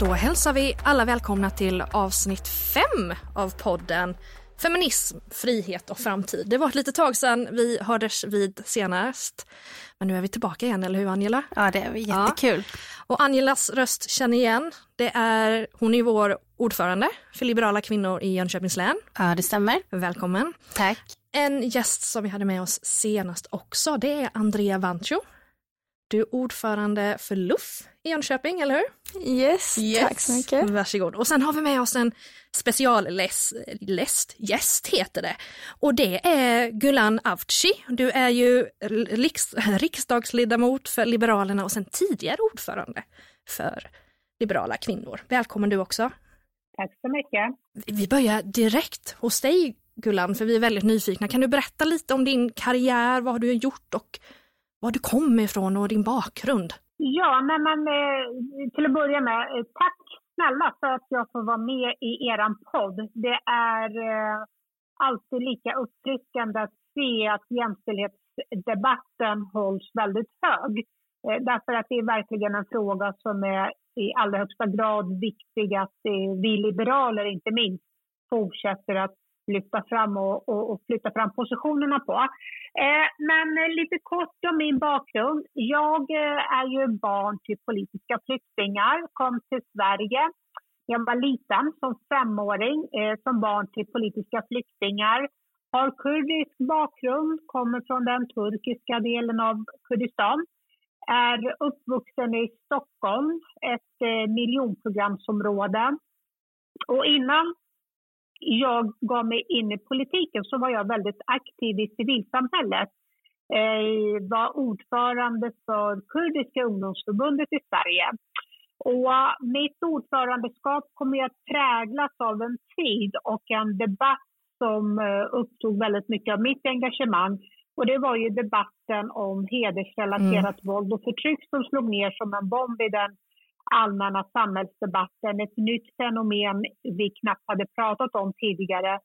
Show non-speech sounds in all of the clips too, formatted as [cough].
Då hälsar vi alla välkomna till avsnitt 5 av podden Feminism, frihet och framtid. Det var ett litet tag sedan vi hördes vid senast. Men nu är vi tillbaka igen, eller hur Angela? Ja, det är jättekul. Ja. Och Angelas röst känner igen. Det är, hon är vår ordförande för Liberala kvinnor i Jönköpings län. Ja, det stämmer. Välkommen. Tack. En gäst som vi hade med oss senast också, det är Andrea Vancho. Du är ordförande för LUF i Jönköping, eller hur? Yes, yes. tack så mycket. Varsågod. Och sen har vi med oss en specialläst, gäst heter det. Och det är Gulan Avci. Du är ju riks, riksdagsledamot för Liberalerna och sen tidigare ordförande för Liberala kvinnor. Välkommen du också. Tack så mycket. Vi börjar direkt hos dig Gulan, för vi är väldigt nyfikna. Kan du berätta lite om din karriär, vad har du gjort och var du kommer ifrån och din bakgrund? Ja, men, men eh, till att börja med, eh, tack snälla för att jag får vara med i er podd. Det är eh, alltid lika uppfriskande att se att jämställdhetsdebatten hålls väldigt hög. Därför att det är verkligen en fråga som är i allra högsta grad viktig att vi liberaler inte minst fortsätter att lyfta fram och, och, och flytta fram positionerna på. Eh, men eh, lite kort om min bakgrund. Jag eh, är ju barn till politiska flyktingar, kom till Sverige. Jag var liten som femåring, eh, som barn till politiska flyktingar. Har kurdisk bakgrund, kommer från den turkiska delen av Kurdistan. Är uppvuxen i Stockholm, ett eh, miljonprogramsområde. Och innan jag gav mig in i politiken så var jag väldigt aktiv i civilsamhället. Jag eh, var ordförande för Kurdiska ungdomsförbundet i Sverige. Och mitt ordförandeskap kommer att präglas av en tid och en debatt som eh, upptog väldigt mycket av mitt engagemang. Och det var ju debatten om hedersrelaterat mm. våld och förtryck som slog ner som en bomb i den allmänna samhällsdebatten, ett nytt fenomen vi knappt hade pratat om tidigare.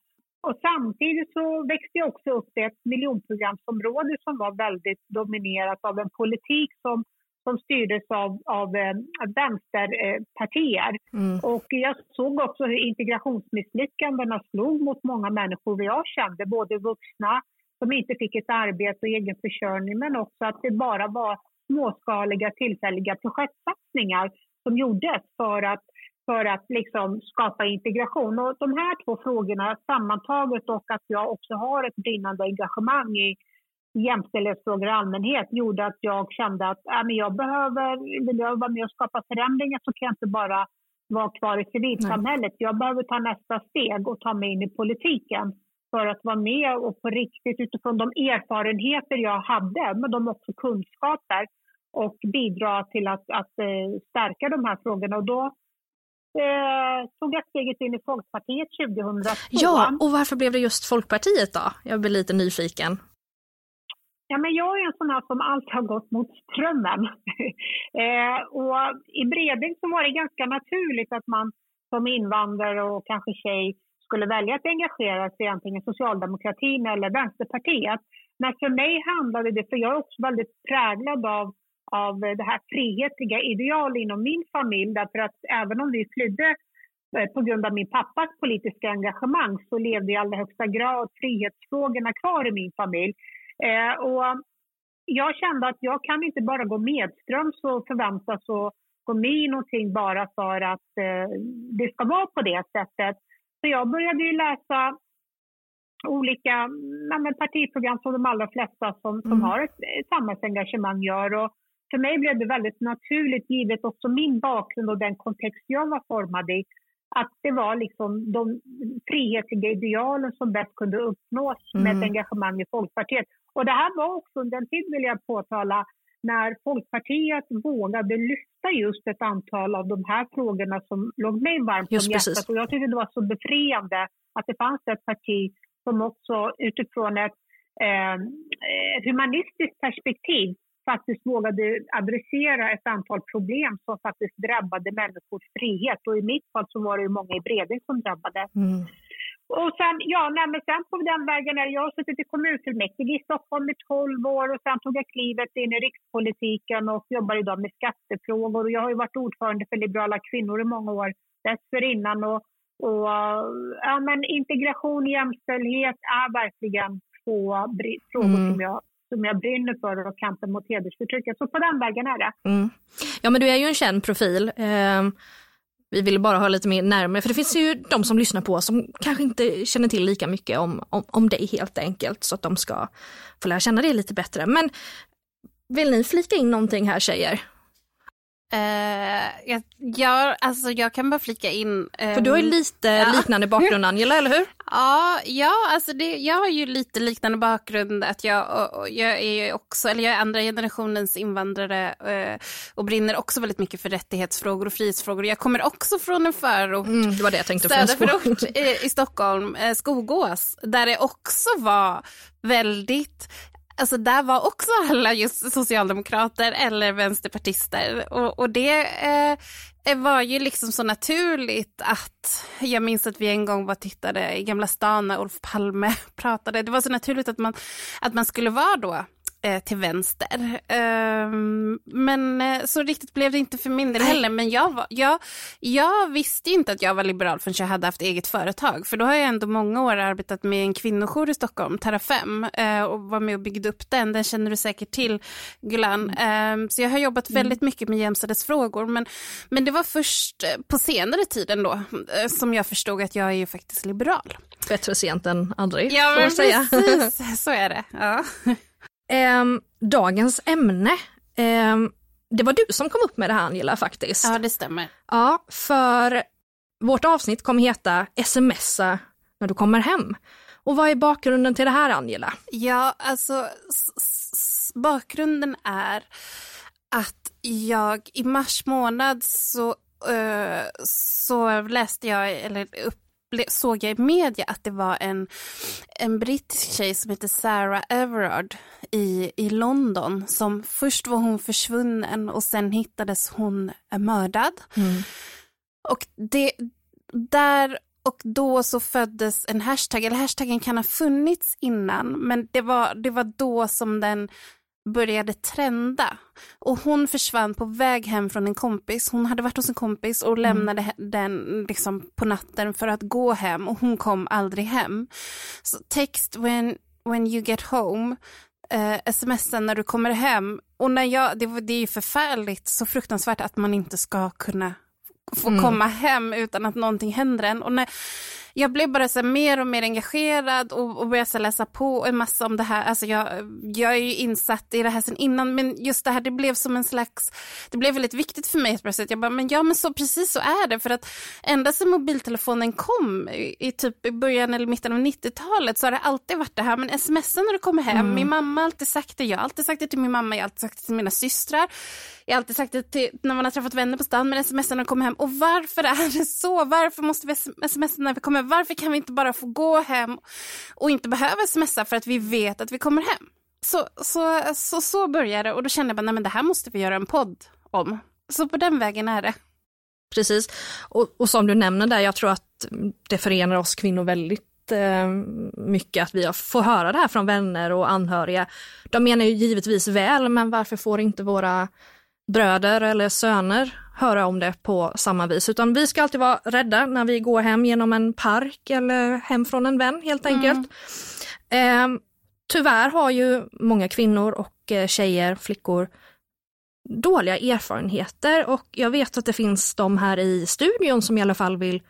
Och samtidigt så växte jag också upp i ett miljonprogramsområde som var väldigt dominerat av en politik som, som styrdes av, av eh, vänsterpartier. Mm. Och jag såg också hur integrationsmisslyckandena slog mot många människor jag kände, både vuxna som inte fick ett arbete och egen försörjning men också att det bara var småskaliga tillfälliga projektsatsningar som gjordes för att, för att liksom skapa integration. Och de här två frågorna sammantaget och att jag också har ett brinnande engagemang i jämställdhetsfrågor i allmänhet gjorde att jag kände att äh, men jag behöver, vill jag vara med och skapa förändringar så kan jag inte bara vara kvar i civilsamhället. Jag behöver ta nästa steg och ta mig in i politiken för att vara med och på riktigt utifrån de erfarenheter jag hade, men de också kunskaper, och bidra till att, att eh, stärka de här frågorna. Och då eh, tog jag steget in i Folkpartiet 2002. Ja, och varför blev det just Folkpartiet då? Jag blir lite nyfiken. Ja, men jag är en sån här som alltid har gått mot strömmen. [laughs] eh, och I Bredäng så var det ganska naturligt att man som invandrare och kanske tjej skulle välja att engagera sig i antingen socialdemokratin eller Vänsterpartiet. Men för mig handlade det, för jag är också väldigt präglad av av det här frihetliga ideal inom min familj. Därför att även om vi flydde eh, på grund av min pappas politiska engagemang så levde i allra högsta grad frihetsfrågorna kvar i min familj. Eh, och jag kände att jag kan inte bara gå medströms och förväntas att gå med i någonting bara för att eh, det ska vara på det sättet. Så jag började ju läsa olika men, partiprogram som de allra flesta som, som mm. har ett samhällsengagemang gör. Och för mig blev det väldigt naturligt, givet också min bakgrund och den kontext jag var formad i, att det var liksom de frihetliga idealen som bäst kunde uppnås mm. med ett engagemang i Folkpartiet. Och det här var också den tid, vill jag påtala, när Folkpartiet vågade lyfta just ett antal av de här frågorna som låg mig varmt om hjärtat. Och jag tyckte det var så befriande att det fanns ett parti som också utifrån ett eh, humanistiskt perspektiv faktiskt vågade adressera ett antal problem som faktiskt drabbade människors frihet. Och i mitt fall så var det många i Bredäng som drabbade. Mm. och sen, ja, nej, sen på den vägen är jag suttit i kommunfullmäktige i Stockholm i 12 år och sen tog jag klivet in i rikspolitiken och jobbar idag med skattefrågor. Och jag har ju varit ordförande för Liberala kvinnor i många år dessförinnan. Och, och, ja, men integration och jämställdhet är verkligen två frågor mm. som, jag, som jag brinner för och kampen mot hedersförtrycket. Så på den vägen är det. Mm. Ja men du är ju en känd profil. Eh vi ville bara ha lite mer närmare, för det finns ju de som lyssnar på oss som kanske inte känner till lika mycket om, om, om dig helt enkelt, så att de ska få lära känna dig lite bättre. Men vill ni flika in någonting här tjejer? Uh, jag, jag, alltså jag kan bara flika in. Um, För du har ju lite ja. liknande bakgrund [laughs] Angela, eller hur? Ja, ja alltså det, jag har ju lite liknande bakgrund. att Jag, och, jag är också, eller jag är andra generationens invandrare uh, och brinner också väldigt mycket för rättighetsfrågor och frihetsfrågor. Jag kommer också från en förort, mm, det var det jag tänkte söderförort i, i Stockholm, uh, Skogås, där det också var väldigt Alltså där var också alla just socialdemokrater eller vänsterpartister och, och det eh, eh, var ju liksom så naturligt att jag minns att vi en gång var tittade i Gamla stan när Olof Palme [laughs] pratade. Det var så naturligt att man, att man skulle vara då till vänster. Um, men eh, så riktigt blev det inte för min del heller. Men jag, var, jag, jag visste inte att jag var liberal förrän jag hade haft eget företag. För då har jag ändå många år arbetat med en kvinnojour i Stockholm, Terra 5, eh, och var med och byggde upp den. Den känner du säkert till, Gulan. Um, så jag har jobbat mm. väldigt mycket med jämställdhetsfrågor. Men, men det var först eh, på senare tid ändå eh, som jag förstod att jag är ju faktiskt liberal. Bättre sent än aldrig, ja, får man säga. Precis, [laughs] så är det. Ja. Eh, dagens ämne, eh, det var du som kom upp med det här Angela faktiskt. Ja, det stämmer. Ja, för vårt avsnitt kommer heta smsa när du kommer hem. Och vad är bakgrunden till det här Angela? Ja, alltså bakgrunden är att jag i mars månad så, uh, så läste jag, eller upp, såg jag i media att det var en, en brittisk tjej som heter Sarah Everard i, i London som först var hon försvunnen och sen hittades hon mördad. Mm. Och det, där och då så föddes en hashtag, eller hashtaggen kan ha funnits innan, men det var, det var då som den började trenda. Och hon försvann på väg hem från en kompis. Hon hade varit hos en kompis och mm. lämnade mm. den liksom på natten för att gå hem och hon kom aldrig hem. Så text when, when you get home, eh, smsen när du kommer hem. Och när jag, det, det är ju förfärligt, så fruktansvärt att man inte ska kunna få mm. komma hem utan att någonting händer en. Och när, jag blev bara så mer och mer engagerad och, och började så läsa på en massa om det här. Alltså jag, jag är ju insatt i det här sen innan, men just det här, det blev som en slags, det blev väldigt viktigt för mig plötsligt. Jag bara, men ja men så precis så är det, för att ända sedan mobiltelefonen kom i, i typ i början eller mitten av 90-talet så har det alltid varit det här, men smsen när du kommer hem, mm. min mamma har alltid sagt det, jag har alltid sagt det till min mamma, jag har alltid sagt det till mina systrar. Jag har alltid sagt det till, när man har träffat vänner på stan, men sms när de kommer hem. Och varför är det så? Varför måste vi smsa när vi kommer hem? Varför kan vi inte bara få gå hem och inte behöva smsa för att vi vet att vi kommer hem? Så, så, så, så började det och då kände jag bara, nej men det här måste vi göra en podd om. Så på den vägen är det. Precis, och, och som du nämner där, jag tror att det förenar oss kvinnor väldigt eh, mycket att vi får höra det här från vänner och anhöriga. De menar ju givetvis väl, men varför får inte våra bröder eller söner höra om det på samma vis, utan vi ska alltid vara rädda när vi går hem genom en park eller hem från en vän helt enkelt. Mm. Eh, tyvärr har ju många kvinnor och eh, tjejer, flickor dåliga erfarenheter och jag vet att det finns de här i studion som i alla fall vill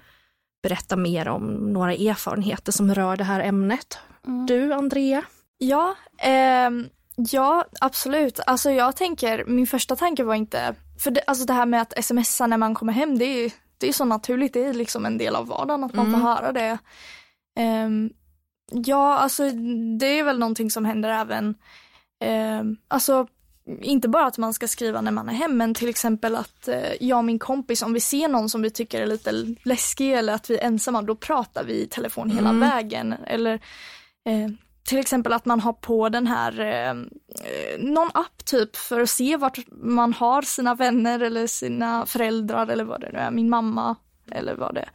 berätta mer om några erfarenheter som rör det här ämnet. Mm. Du, Andrea? Ja, eh, Ja, absolut. Alltså jag tänker, min första tanke var inte, för det, alltså det här med att smsa när man kommer hem, det är ju det är så naturligt, det är liksom en del av vardagen att man mm. får höra det. Um, ja, alltså det är väl någonting som händer även, um, alltså inte bara att man ska skriva när man är hem, men till exempel att uh, jag och min kompis, om vi ser någon som vi tycker är lite läskig eller att vi är ensamma, då pratar vi i telefon hela mm. vägen. Eller uh, till exempel att man har på den här, eh, eh, någon app typ för att se vart man har sina vänner eller sina föräldrar eller vad det nu är, min mamma eller vad det är.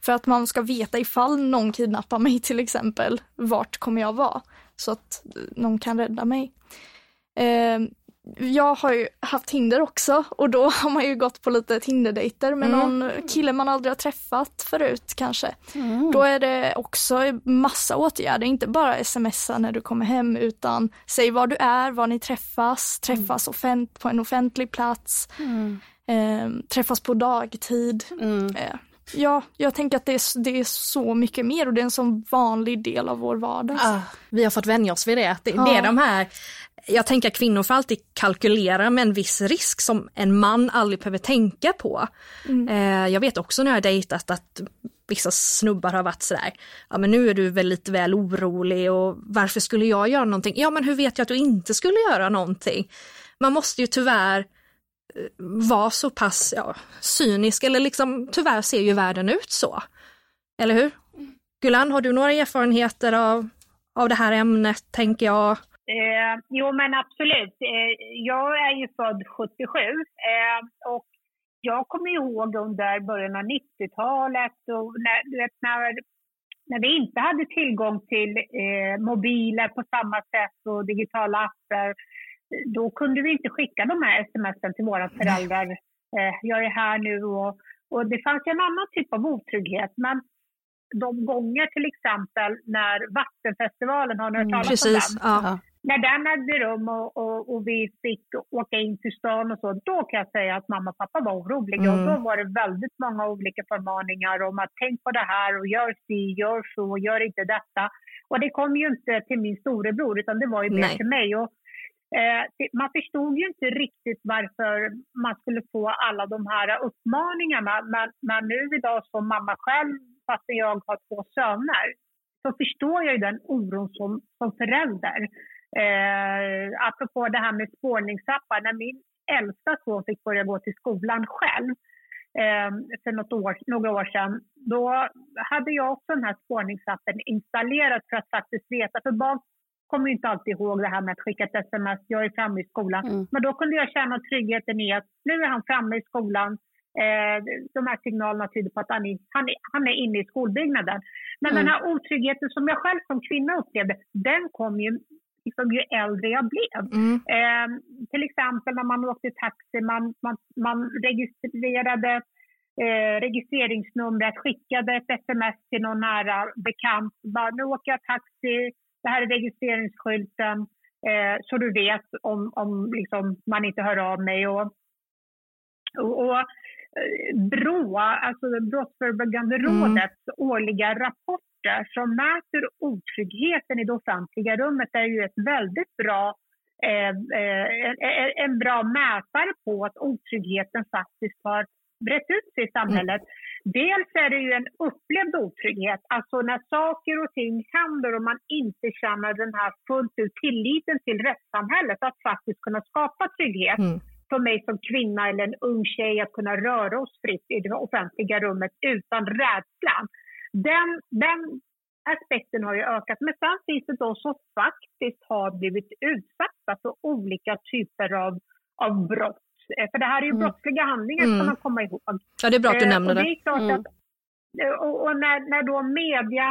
För att man ska veta ifall någon kidnappar mig till exempel, vart kommer jag vara? Så att någon kan rädda mig. Eh, jag har ju haft Tinder också och då har man ju gått på lite Tinder-dejter med mm. någon kille man aldrig har träffat förut kanske. Mm. Då är det också massa åtgärder, inte bara smsa när du kommer hem utan säg var du är, var ni träffas, träffas mm. offent på en offentlig plats, eh, träffas på dagtid. Mm. Eh, Ja, jag tänker att det är, det är så mycket mer och det är en sån vanlig del av vår vardag. Ah, vi har fått vänja oss vid det. Det, ah. det är de här jag tänker att kvinnor får alltid kalkylera med en viss risk som en man aldrig behöver tänka på. Mm. Eh, jag vet också när jag har dejtat att vissa snubbar har varit sådär, ja men nu är du väl lite väl orolig och varför skulle jag göra någonting? Ja men hur vet jag att du inte skulle göra någonting? Man måste ju tyvärr var vara så pass ja, cynisk eller liksom tyvärr ser ju världen ut så. Eller hur? Gulan, har du några erfarenheter av, av det här ämnet tänker jag? Eh, jo, men absolut. Eh, jag är ju född 77 eh, och jag kommer ihåg under början av 90-talet och när, när, när vi inte hade tillgång till eh, mobiler på samma sätt och digitala appar, då kunde vi inte skicka de här smsen till våra föräldrar. Eh, jag är här nu och, och det fanns en annan typ av otrygghet. Men de gånger till exempel när Vattenfestivalen, har ni hört mm, talas mm, om den? Ja när den ägde rum och, och, och, vi fick åka in till stan och så, då kan jag säga att mamma och pappa var oroliga. Mm. Och då var det väldigt många olika förmaningar om att tänk på det här och gör si, gör så, gör inte detta. Och det kom ju inte till min storebror utan det var ju mer till mig. Och, Eh, man förstod ju inte riktigt varför man skulle få alla de här uppmaningarna. Men, men nu idag som mamma själv, fast jag har två söner, så förstår jag ju den oron som, som förälder. Eh, apropå det här med spårningsappar, när min äldsta son fick börja gå till skolan själv eh, för något år, några år sedan, då hade jag också den här spårningsappen installerad för att faktiskt veta, för barn kommer inte alltid ihåg det här med att skicka ett sms, jag är framme i skolan. Mm. Men då kunde jag känna tryggheten i att nu är han framme i skolan, eh, de här signalerna tyder på att han är, han är, han är inne i skolbyggnaden. Men mm. den här otryggheten som jag själv som kvinna upplevde, den kom ju liksom, ju äldre jag blev. Mm. Eh, till exempel när man åkte taxi, man, man, man registrerade eh, registreringsnumret, skickade ett sms till någon nära bekant. Bara, nu åker jag taxi, det här är registreringsskylten. Eh, så du vet om, om liksom, man inte hör av mig. Och, och, och eh, BRÅ, alltså Brottsförebyggande mm. rådets årliga rapport rapporter som mäter otryggheten i det offentliga rummet är ju ett väldigt bra eh, eh, en bra mätare på att otryggheten faktiskt har brett ut sig i samhället. Mm. Dels är det ju en upplevd otrygghet, alltså när saker och ting händer och man inte känner den här fullt ut tilliten till rättssamhället att faktiskt kunna skapa trygghet. Mm. För mig som kvinna eller en ung tjej att kunna röra oss fritt i det offentliga rummet utan rädsla den, den aspekten har ju ökat. Men sen finns det de som faktiskt har blivit utsatta för olika typer av, av brott. Eh, för det här är ju mm. brottsliga handlingar mm. ska man komma ihåg. Ja, det är bra att du eh, nämner det. det. Mm. Att, och, och när, när då media,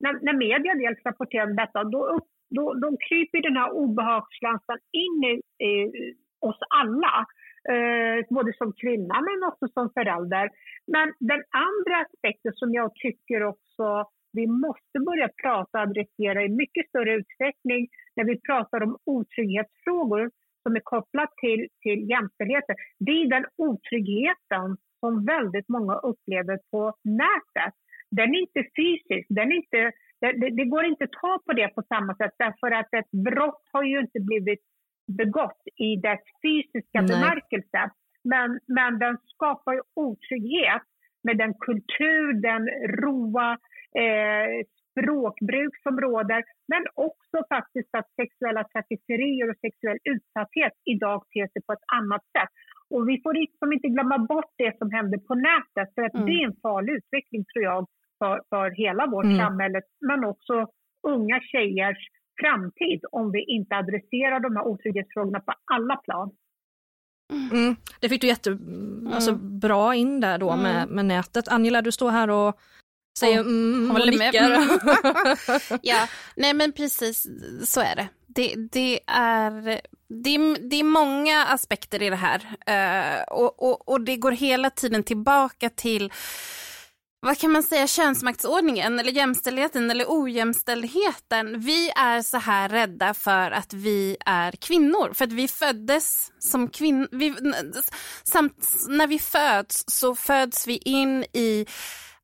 när, när media dels rapporterar om detta, då, då, då kryper den här obehagskänslan in i, i oss alla. Eh, både som kvinna men också som förälder. Men den andra aspekten som jag tycker också vi måste börja prata och adressera i mycket större utsträckning när vi pratar om otrygghetsfrågor som är kopplat till, till jämställdheten. Det är den otryggheten som väldigt många upplever på nätet. Den är inte fysisk, den är inte, det, det, går inte att ta på det på samma sätt därför att ett brott har ju inte blivit begått i dess fysiska Nej. bemärkelse. Men, men den skapar ju otrygghet med den kultur, den roa eh, språkbruk som råder. Men också faktiskt att sexuella trakasserier och sexuell utsatthet idag ter sig på ett annat sätt. Och vi får liksom inte glömma bort det som händer på nätet för att mm. det är en farlig utveckling tror jag för, för hela vårt mm. samhälle men också unga tjejers framtid om vi inte adresserar de här otrygghetsfrågorna på alla plan. Mm. Det fick du jättebra alltså, bra in där då med, med nätet. Angela, du står här och säger mm, och nickar. [laughs] ja, nej men precis så är det. Det, det, är, det, det är många aspekter i det här uh, och, och, och det går hela tiden tillbaka till vad kan man säga, könsmaktsordningen eller jämställdheten eller ojämställdheten. Vi är så här rädda för att vi är kvinnor, för att vi föddes som kvinnor. Samt när vi föds så föds vi in i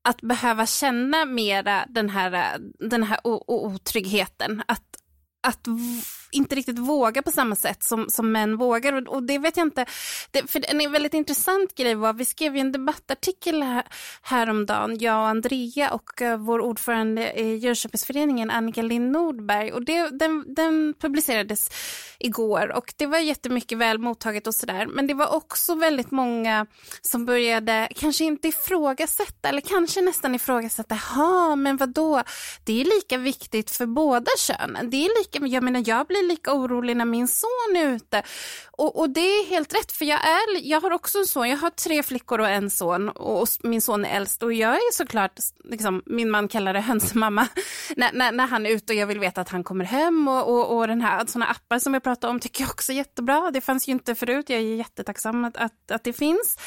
att behöva känna mera den här, den här otryggheten. Att, att inte riktigt vågar på samma sätt som, som män vågar. Och, och det vet jag inte, det, för en väldigt intressant grej var, vi skrev ju en debattartikel här, häromdagen, jag och Andrea och uh, vår ordförande i Jönköpingsföreningen, Annika Lind Nordberg, och det, den, den publicerades igår och det var jättemycket väl mottaget och sådär, men det var också väldigt många som började kanske inte ifrågasätta, eller kanske nästan ifrågasätta, ja men vad då? det är lika viktigt för båda könen, det är lika, jag menar jag blir lika orolig när min son är ute. Och, och det är helt rätt, för jag, är, jag har också en son, jag har tre flickor och en son. Och min son är äldst. Och jag är såklart, liksom, min man kallar det hönsmamma, [laughs] när, när, när, han är ute och jag vill veta att han kommer hem och, och, och den här, sådana appar som jag pratade om tycker jag också är jättebra. Det fanns ju inte förut, jag är jättetacksam att, att, att det finns.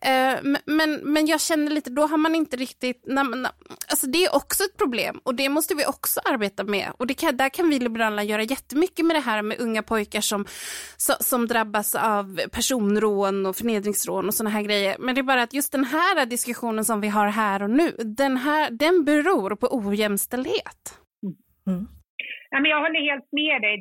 Eh, men, men jag känner lite, då har man inte riktigt, när man, alltså det är också ett problem. Och det måste vi också arbeta med. Och det kan, där kan vi liberalerna göra jättemycket med det här med unga pojkar som, som drabbas av personrån och förnedringsrån och sådana här grejer. Men det är bara att just den här diskussionen som vi har här och nu, den, här, den beror på ojämställdhet. Mm. Ja, men jag håller helt med dig.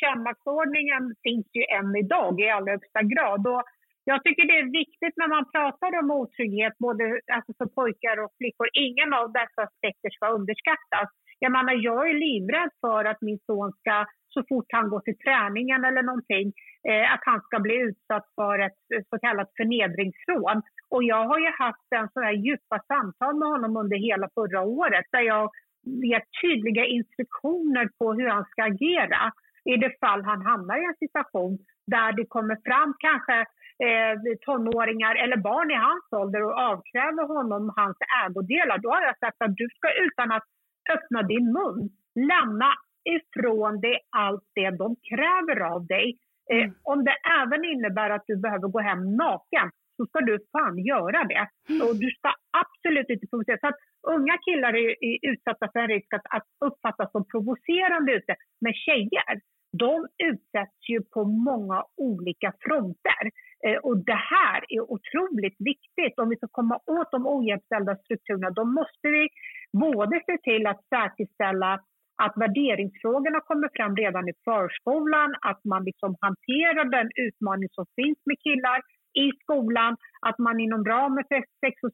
Könsmaktsordningen finns ju än idag i allra högsta grad. Och jag tycker det är viktigt när man pratar om otrygghet, både alltså för pojkar och flickor. Ingen av dessa aspekter ska underskattas. Jag menar, jag är livrädd för att min son ska så fort han går till träningen eller någonting, eh, att han ska bli utsatt för ett eh, så kallat förnedringsrån. Och jag har ju haft en sån här djupa samtal med honom under hela förra året där jag ger tydliga instruktioner på hur han ska agera i det fall han hamnar i en situation där det kommer fram kanske eh, tonåringar eller barn i hans ålder och avkräver honom hans ägodelar. Då har jag sagt att du ska utan att öppna din mun lämna ifrån dig allt det de kräver av dig. Eh, mm. om det även innebär att du behöver gå hem naken så ska du fan göra det. Mm. Och du ska absolut inte provocera. Så att unga killar är, är utsatta för en risk att, att uppfattas som provocerande ute. Men tjejer, de utsätts ju på många olika fronter. Eh, och det här är otroligt viktigt. Om vi ska komma åt de ojämställda strukturerna, då måste vi både se till att säkerställa att värderingsfrågorna kommer fram redan i förskolan, att man liksom hanterar den utmaning som finns med killar i skolan, att man inom ramen för sex och,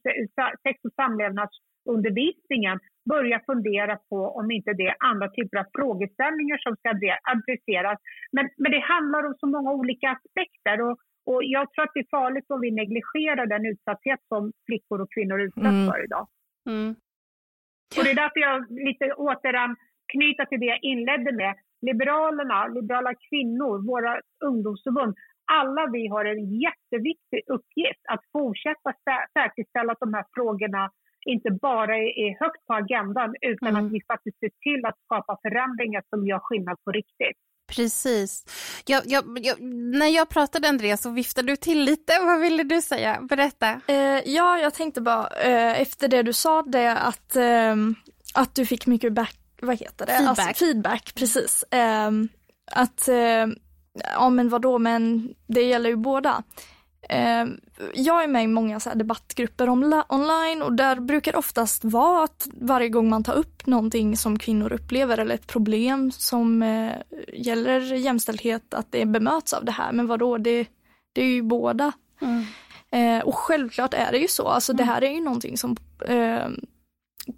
sex och samlevnadsundervisningen börjar fundera på om inte det är andra typer av frågeställningar som ska adresseras. Men, men det handlar om så många olika aspekter och, och jag tror att det är farligt om vi negligerar den utsatthet som flickor och kvinnor utsätts mm. för idag. Mm. Och det är därför jag lite återigen knyta till det jag inledde med. Liberalerna, liberala kvinnor, våra ungdomsförbund, alla vi har en jätteviktig uppgift att fortsätta säkerställa att de här frågorna inte bara är högt på agendan utan mm. att vi faktiskt ser till att skapa förändringar som gör skillnad på riktigt. Precis. Jag, jag, jag, när jag pratade Andreas så viftade du till lite. [laughs] Vad ville du säga? Berätta. Eh, ja, jag tänkte bara eh, efter det du sa det att, eh, att du fick mycket back vad heter det? Feedback. Alltså, feedback, precis. Eh, att, eh, ja men vadå, men det gäller ju båda. Eh, jag är med i många så debattgrupper online och där brukar oftast vara att varje gång man tar upp någonting som kvinnor upplever eller ett problem som eh, gäller jämställdhet att det bemöts av det här. Men vadå, det, det är ju båda. Mm. Eh, och självklart är det ju så, alltså mm. det här är ju någonting som eh,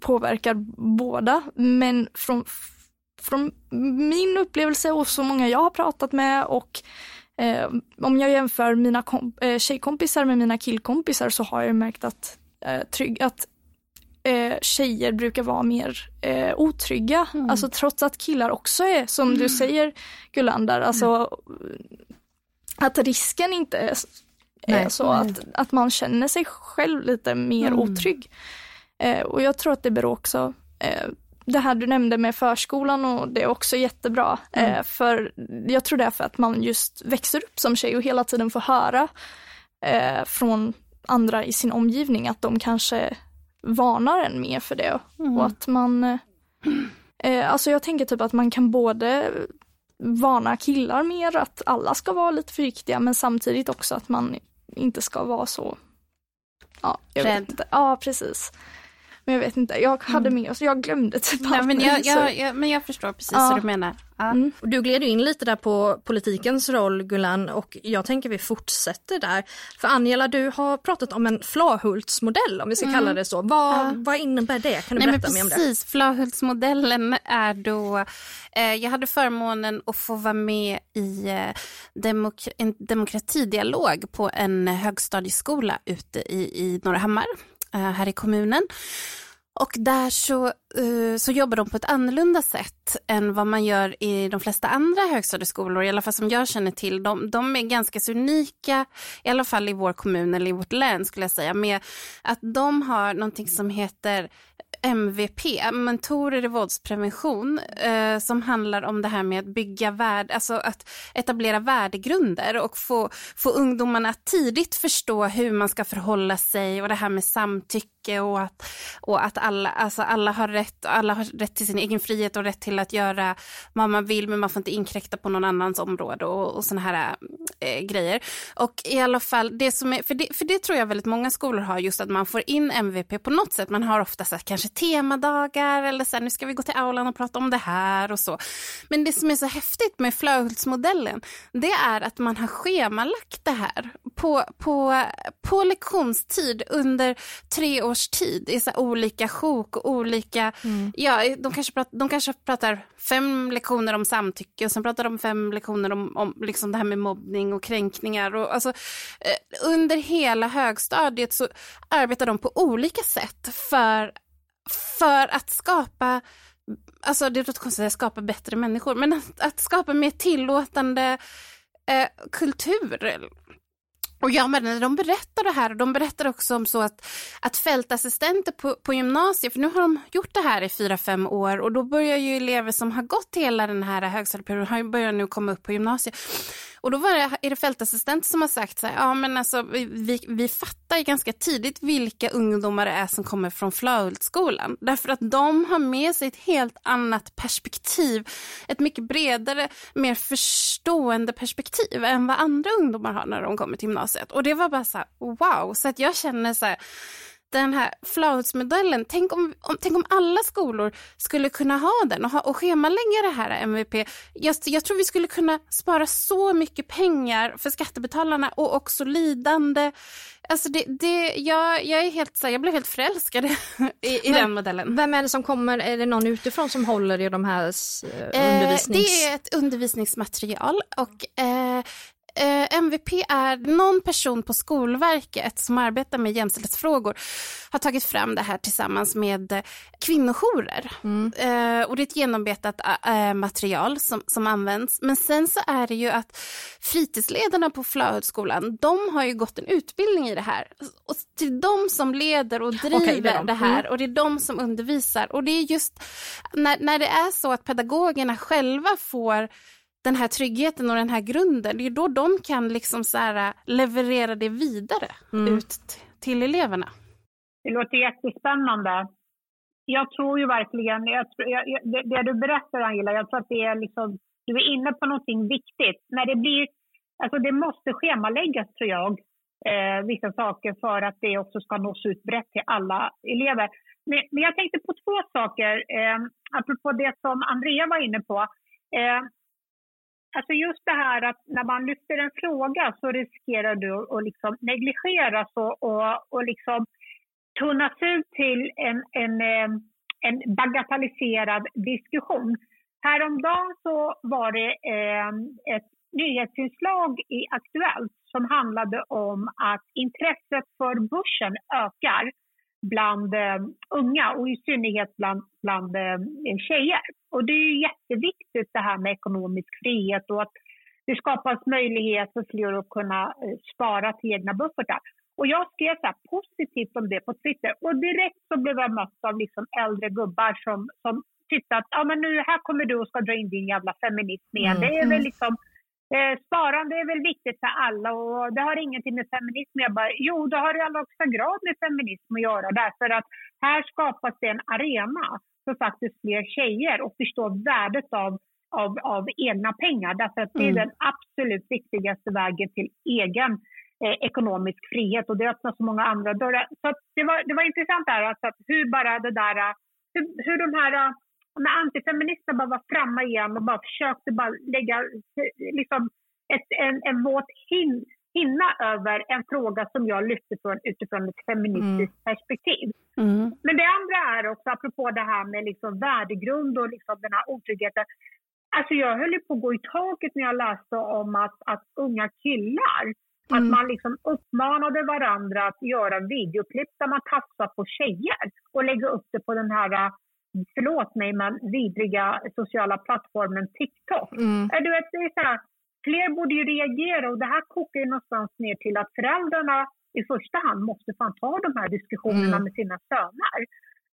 påverkar båda. Men från, från min upplevelse och så många jag har pratat med och eh, om jag jämför mina eh, tjejkompisar med mina killkompisar så har jag märkt att, eh, trygg, att eh, tjejer brukar vara mer eh, otrygga. Mm. Alltså trots att killar också är, som mm. du säger Gullander, alltså att risken inte är, är så att, att man känner sig själv lite mer mm. otrygg. Eh, och jag tror att det beror också eh, det här du nämnde med förskolan och det är också jättebra. Mm. Eh, för jag tror det är för att man just växer upp som tjej och hela tiden får höra eh, från andra i sin omgivning att de kanske varnar en mer för det. Mm. Och att man, eh, alltså jag tänker typ att man kan både varna killar mer att alla ska vara lite försiktiga men samtidigt också att man inte ska vara så, ja, jag Rädd. vet inte. Ja, precis. Men jag vet inte, jag hade mm. med oss, jag glömde typ Nej, men, jag, jag, jag, men jag förstår precis ja. vad du menar. Ja. Mm. Du gled in lite där på politikens roll Gullan och jag tänker vi fortsätter där. För Angela, du har pratat om en Flahultsmodell om vi ska mm. kalla det så. Vad, ja. vad innebär det? Kan du Nej, berätta mer om det? Precis, Flahultsmodellen är då, eh, jag hade förmånen att få vara med i eh, demok en demokratidialog på en högstadieskola ute i, i Norrahammar Eh, Eh, här i kommunen. Och där så, Eh, så jobbar de på ett annorlunda sätt än vad man gör i de flesta andra högstadieskolor, i alla fall som jag känner till. De, de är ganska så unika, i alla fall i vår kommun eller i vårt län skulle jag säga, med att de har någonting som heter MVP, mentorer i våldsprevention, eh, som handlar om det här med att bygga värde, alltså att etablera värdegrunder och få, få ungdomarna att tidigt förstå hur man ska förhålla sig och det här med samtycke och att, och att alla, alltså alla, har rätt, alla har rätt till sin egen frihet och rätt till att göra vad man vill men man får inte inkräkta på någon annans område och, och såna här äh, grejer. Och i alla fall, det som är, för, det, för det tror jag väldigt många skolor har, just att man får in MVP på något sätt. Man har ofta så här, kanske temadagar eller så här, nu ska vi gå till aulan och prata om det här och så. Men det som är så häftigt med Flöhultsmodellen det är att man har schemalagt det här på, på, på lektionstid under tre års tid i så olika sjok och olika, mm. ja de kanske, pratar, de kanske pratar fem lektioner om samtycke och sen pratar de fem lektioner om, om liksom det här med mobbning och kränkningar. Och, alltså, eh, under hela högstadiet så arbetar de på olika sätt för för att skapa Alltså det låter konstigt att skapa bättre människor, men att, att skapa mer tillåtande eh, kultur. Och ja, men när de berättar det här, och de berättar också om så att, att fältassistenter på, på gymnasiet, för nu har de gjort det här i fyra, fem år och då börjar ju elever som har gått hela den här högstadieperioden, börjar nu komma upp på gymnasiet. Och då var det, är det fältassistenter som har sagt så här, ja men alltså vi, vi, fattar ganska tidigt vilka ungdomar det är som kommer från Flöhultsskolan. Därför att de har med sig ett helt annat perspektiv, ett mycket bredare, mer förstående perspektiv än vad andra ungdomar har när de kommer till gymnasiet. Och det var bara så här, wow, så att jag känner så här, den här flautsmodellen, tänk om, om, tänk om alla skolor skulle kunna ha den och, ha, och schemalägga det här MVP. Jag, jag tror vi skulle kunna spara så mycket pengar för skattebetalarna och också lidande. Alltså det, det, jag, jag, är helt, jag blev helt förälskad i, i den modellen. Vem är det som kommer, är det någon utifrån som håller i de här eh, undervisnings... Eh, det är ett undervisningsmaterial och eh, eh, MVP är någon person på Skolverket som arbetar med jämställdhetsfrågor har tagit fram det här tillsammans med eh, kvinnojourer. Mm. Eh, och det är ett genomarbetat äh, material som, som används. Men sen så är det ju att fritidsledarna på Flahögskolan, de har ju gått en utbildning i det här. Och till de som leder och driver okay, det, det, här mm. och det är de som undervisar. Och det är just när, när det är så att pedagogerna själva får den här tryggheten och den här grunden, det är då de kan liksom så här, äh, leverera det vidare mm. ut till eleverna. Det låter jättespännande. Jag tror ju verkligen, jag, jag, det, det, du berättar Angela, jag tror att det är liksom, du är inne på någonting viktigt. När det blir, alltså det måste schemaläggas tror jag, eh, vissa saker för att det också ska nås ut brett till alla elever. Men, men jag tänkte på två saker, eh, apropå det som Andrea var inne på. Eh, Alltså just det här att när man lyfter en fråga så riskerar du att liksom negligeras och, och, och liksom tunnas ut till en, en, eh, en bagatelliserad diskussion. Häromdagen så var det eh, ett nyhetsinslag i Aktuellt som handlade om att intresset för börsen ökar bland eh, unga och i synnerhet bland, bland eh, tjejer. Och det är jätteviktigt det här med ekonomisk frihet och att det skapas möjlighet för fler att kunna eh, spara till egna buffertar. Och jag skrev så positivt om det på Twitter och direkt så blev jag mött av liksom äldre gubbar som, som tyckte att ja, men nu här kommer du och ska dra in din jävla feminism igen. Mm. Det är väl liksom Eh, sparande är väl viktigt för alla och det har ingenting med feminism jag bara, Jo, det har i allra högsta grad med feminism att göra därför att här skapas det en arena för faktiskt fler tjejer och förstår värdet av, av, av egna pengar därför att det är mm. den absolut viktigaste vägen till egen eh, ekonomisk frihet och det öppnar så många andra dörrar. Så det, var, det var intressant där, alltså att hur bara det där, hur, hur de här när antifeminister bara var framme igen och bara försökte bara lägga liksom ett, en, en våt hin, hinna över en fråga som jag lyfte från, utifrån ett feministiskt mm. perspektiv. Mm. Men det andra är också, apropå det här med liksom värdegrund och liksom den här otryggheten. Alltså jag höll på att gå i taket när jag läste om att, att unga killar Mm. Att man liksom uppmanade varandra att göra videoklipp där man tafsar på tjejer och lägga upp det på den här förlåt mig, men vidriga sociala plattformen TikTok. Mm. Du vet, det är så här, fler borde ju reagera och det här kokar ju någonstans ner till att föräldrarna i första hand måste fan ta de här diskussionerna mm. med sina söner.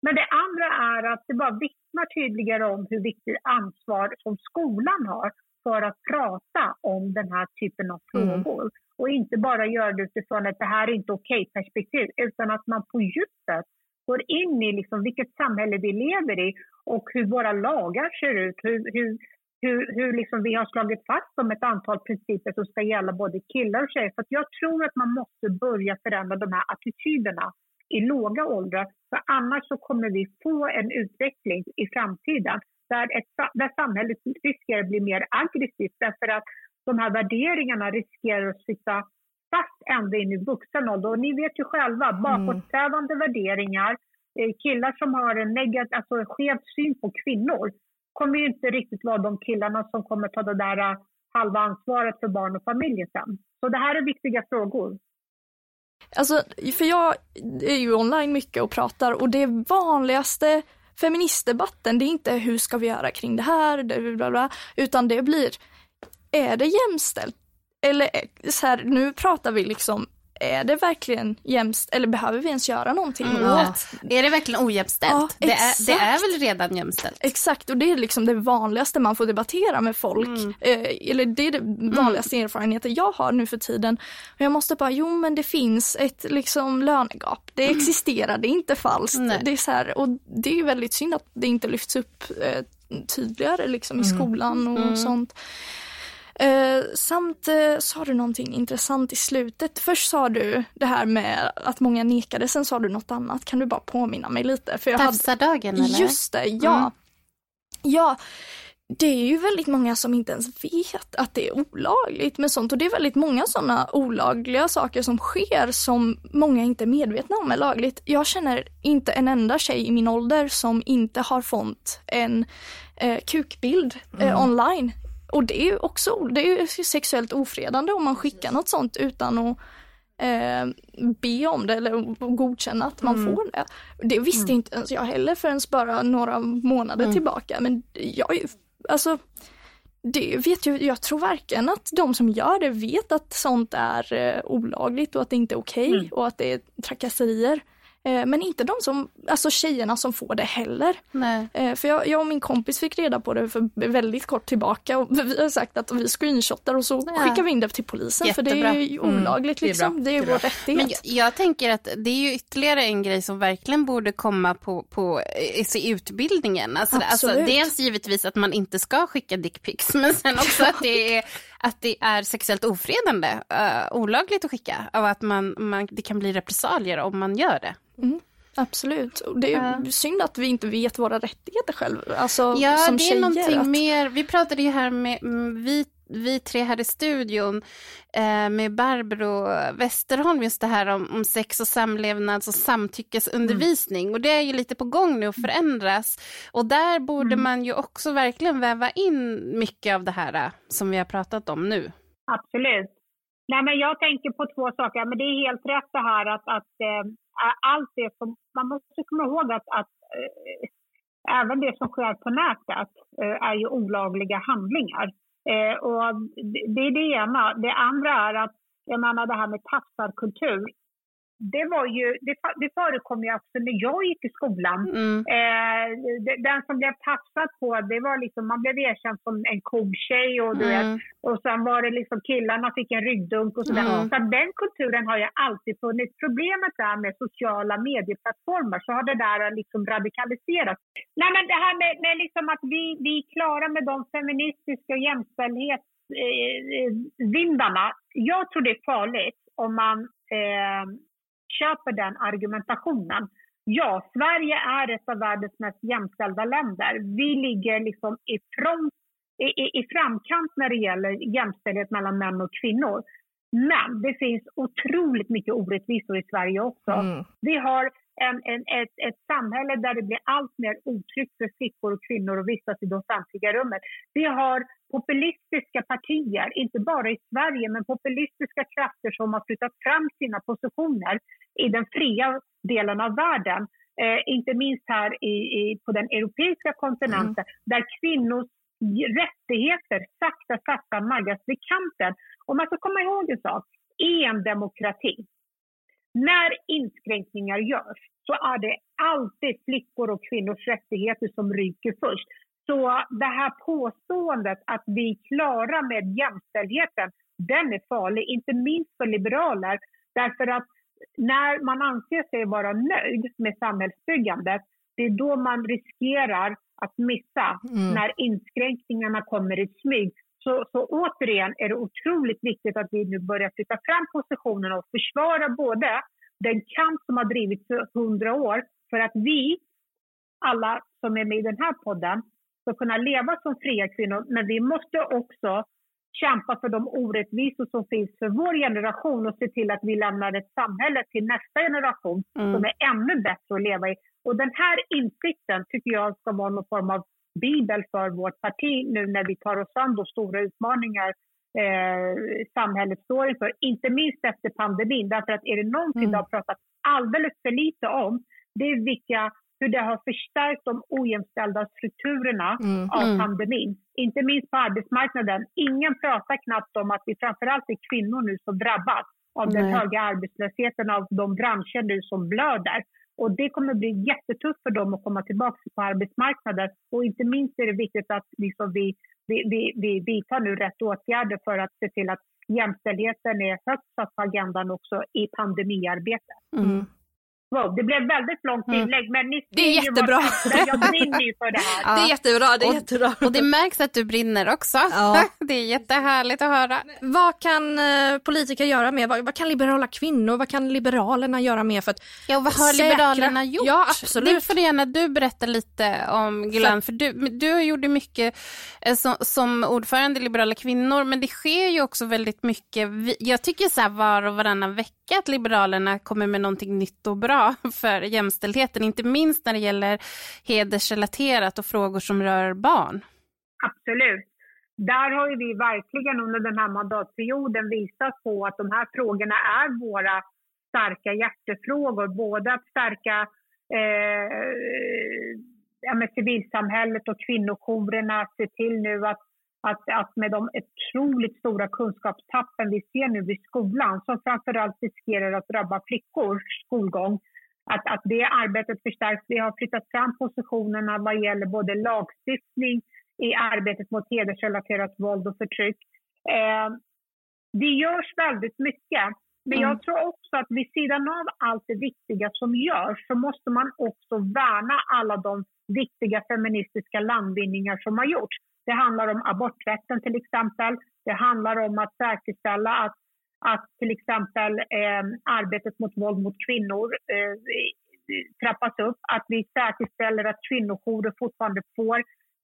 Men det andra är att det bara vittnar tydligare om hur viktigt ansvar som skolan har för att prata om den här typen av mm. frågor. Mm. Och inte bara göra det utifrån att det här är inte okej okay perspektiv, utan att man på djupet går in i liksom vilket samhälle vi lever i och hur våra lagar ser ut. Hur, hur, hur, hur liksom vi har slagit fast om ett antal principer som ska gälla både killar och tjejer. För jag tror att man måste börja förändra de här attityderna i låga åldrar. För annars så kommer vi få en utveckling i framtiden där, ett, där samhället riskerar att bli mer aggressivt därför att de här värderingarna riskerar att sitta fast ända in i vuxen ålder. Och ni vet ju själva, mm. bakåtsträvande mm. värderingar, eh, killar som har en alltså skev syn på kvinnor kommer ju inte riktigt vara de killarna som kommer ta det där eh, halva ansvaret för barn och familj sen. Så det här är viktiga frågor. Alltså, för jag är ju online mycket och pratar och det vanligaste feministdebatten, det är inte hur ska vi göra kring det här, bla bla, utan det blir, är det jämställt? Eller så här, nu pratar vi liksom är det verkligen jämställt eller behöver vi ens göra någonting mm. åt? Är det verkligen ojämställt? Ja, det, är, det är väl redan jämställt? Exakt och det är liksom det vanligaste man får debattera med folk. Mm. Eh, eller det är det vanligaste mm. erfarenheten jag har nu för tiden. Och jag måste bara, jo men det finns ett liksom lönegap. Det mm. existerar, det är inte falskt. Det är så här, och det är väldigt synd att det inte lyfts upp eh, tydligare liksom i mm. skolan och mm. sånt. Eh, samt eh, sa du någonting intressant i slutet. Först sa du det här med att många nekade, sen sa du något annat. Kan du bara påminna mig lite? För jag Tafsardagen eller? Just det, ja. Mm. Ja, det är ju väldigt många som inte ens vet att det är olagligt med sånt och det är väldigt många sådana olagliga saker som sker som många inte är medvetna om är lagligt. Jag känner inte en enda tjej i min ålder som inte har fått en eh, kukbild eh, mm. online och det är ju också det är ju sexuellt ofredande om man skickar något sånt utan att eh, be om det eller godkänna att man mm. får det. Det visste mm. inte ens jag heller förrän bara några månader mm. tillbaka. Men jag alltså det vet ju, jag tror varken att de som gör det vet att sånt är eh, olagligt och att det inte är okej okay, mm. och att det är trakasserier. Eh, men inte de som, alltså tjejerna som får det heller. Nej. Eh, för jag, jag, och min kompis fick reda på det för väldigt kort tillbaka och [laughs] vi har sagt att vi screenshotar och så ja. skickar vi in det till polisen Jättebra. för det är ju mm. olagligt mm. liksom. Det är, det är vår rättighet. Men jag, jag, tänker att det är ju ytterligare en grej som verkligen borde komma på, på i utbildningen. Alltså, alltså, dels givetvis att man inte ska skicka dickpics [laughs] men sen också att det är att det är sexuellt ofredande, uh, olagligt att skicka och att man, man, det kan bli repressalier om man gör det. Mm. Absolut. Det är uh. synd att vi inte vet våra rättigheter själv. Alltså, ja, som det är tjejer, någonting att... mer. Vi pratade ju här med, vi vi tre här i studion eh, med Barbro Westerholm just det här om, om sex och samlevnads och samtyckesundervisning mm. och det är ju lite på gång nu att förändras och där borde mm. man ju också verkligen väva in mycket av det här eh, som vi har pratat om nu. Absolut. Nej, men jag tänker på två saker. Men det är helt rätt det här att, att äh, allt det som... Man måste komma ihåg att, att äh, även det som sker på nätet äh, är ju olagliga handlingar. Eh, och det är det ena. Det andra är att jag menar det här med tafsarkultur det, var ju, det, det förekom ju också när jag gick i skolan. Mm. Eh, den som blev tafsad på, det var liksom, man blev erkänd som en cool tjej och, du mm. vet, och sen var det liksom killarna fick en ryggdunk och sådär. Mm. Så den kulturen har ju alltid funnits. Problemet är med sociala medieplattformar så har det där liksom radikaliserats. Nej men det här med, med liksom att vi, vi är klara med de feministiska jämställdhetsvindarna. Eh, jag tror det är farligt om man eh, köper den argumentationen. Ja, Sverige är ett av världens mest jämställda länder. Vi ligger liksom i, front, i, i, i framkant när det gäller jämställdhet mellan män och kvinnor. Men det finns otroligt mycket orättvisor i Sverige också. Mm. Vi har en, en, ett, ett samhälle där det blir allt mer otryggt för flickor och kvinnor att vistas i det offentliga rummet. Vi har populistiska partier, inte bara i Sverige, men populistiska krafter som har flyttat fram sina positioner i den fria delen av världen. Eh, inte minst här i, i, på den europeiska kontinenten, mm. där kvinnors rättigheter sakta, sakta naggas vid kanten. Och man ska komma ihåg en sak. I en demokrati, när inskränkningar görs så är det alltid flickor och kvinnors rättigheter som ryker först. Så det här påståendet att vi är klara med jämställdheten, den är farlig, inte minst för liberaler. Därför att när man anser sig vara nöjd med samhällsbyggandet, det är då man riskerar att missa mm. när inskränkningarna kommer i smyg. Så, så återigen är det otroligt viktigt att vi nu börjar flytta fram positionerna och försvara både den kamp som har drivits för hundra år för att vi, alla som är med i den här podden, ska kunna leva som fria kvinnor. Men vi måste också kämpa för de orättvisor som finns för vår generation och se till att vi lämnar ett samhälle till nästa generation mm. som är ännu bättre att leva i. Och den här insikten tycker jag ska vara någon form av bibel för vårt parti nu när vi tar oss an de stora utmaningar eh, samhället står inför. Inte minst efter pandemin. Därför att är det någonting mm. det har pratat alldeles för lite om, det är vilka hur det har förstärkt de ojämställda strukturerna mm. av mm. pandemin. Inte minst på arbetsmarknaden. Ingen pratar knappt om att det framförallt är kvinnor nu som drabbas av Nej. den höga arbetslösheten av de branscher nu som blöder. Och det kommer bli jättetufft för dem att komma tillbaka på arbetsmarknaden. Och inte minst är det viktigt att liksom vi, vi, vi, vi vidtar nu rätt åtgärder för att se till att jämställdheten är högst satt på agendan också i pandemiarbetet. Mm. Wow, det blev väldigt långt mm. inlägg men ni Det är jättebra. Jag brinner ju för det här. [laughs] Ja. Det är jättebra, det är och, jättebra. Och det märks att du brinner också. Ja. [laughs] Det är jättehärligt att höra. Vad kan eh, politiker göra mer? Vad, vad, kan liberala kvinnor, vad kan liberalerna göra mer för att Ja, vad har säkra... liberalerna gjort? Ja, absolut. Det får gärna du berätta lite om Gulan, för, för du, du gjorde mycket eh, som, som ordförande i Liberala kvinnor, men det sker ju också väldigt mycket. Jag tycker så här var och varannan vecka att Liberalerna kommer med någonting nytt och bra [laughs] för jämställdheten, inte minst när det gäller hedersrelaterat och frågor som rör barn. Absolut. Där har vi verkligen under den här mandatperioden visat på att de här frågorna är våra starka hjärtefrågor. Både att stärka eh, med civilsamhället och kvinnojourerna, se till nu att att, att med de otroligt stora kunskapstappen vi ser nu vid skolan som framförallt riskerar att drabba flickors skolgång, att, att det arbetet förstärks. Vi har flyttat fram positionerna vad gäller både lagstiftning i arbetet mot hedersrelaterat våld och förtryck. Eh, det görs väldigt mycket. Men jag mm. tror också att vid sidan av allt det viktiga som görs så måste man också värna alla de viktiga feministiska landvinningar som har gjorts. Det handlar om aborträtten till exempel. Det handlar om att säkerställa att, att till exempel eh, arbetet mot våld mot kvinnor eh, trappas upp. Att vi säkerställer att kvinnojourer fortfarande får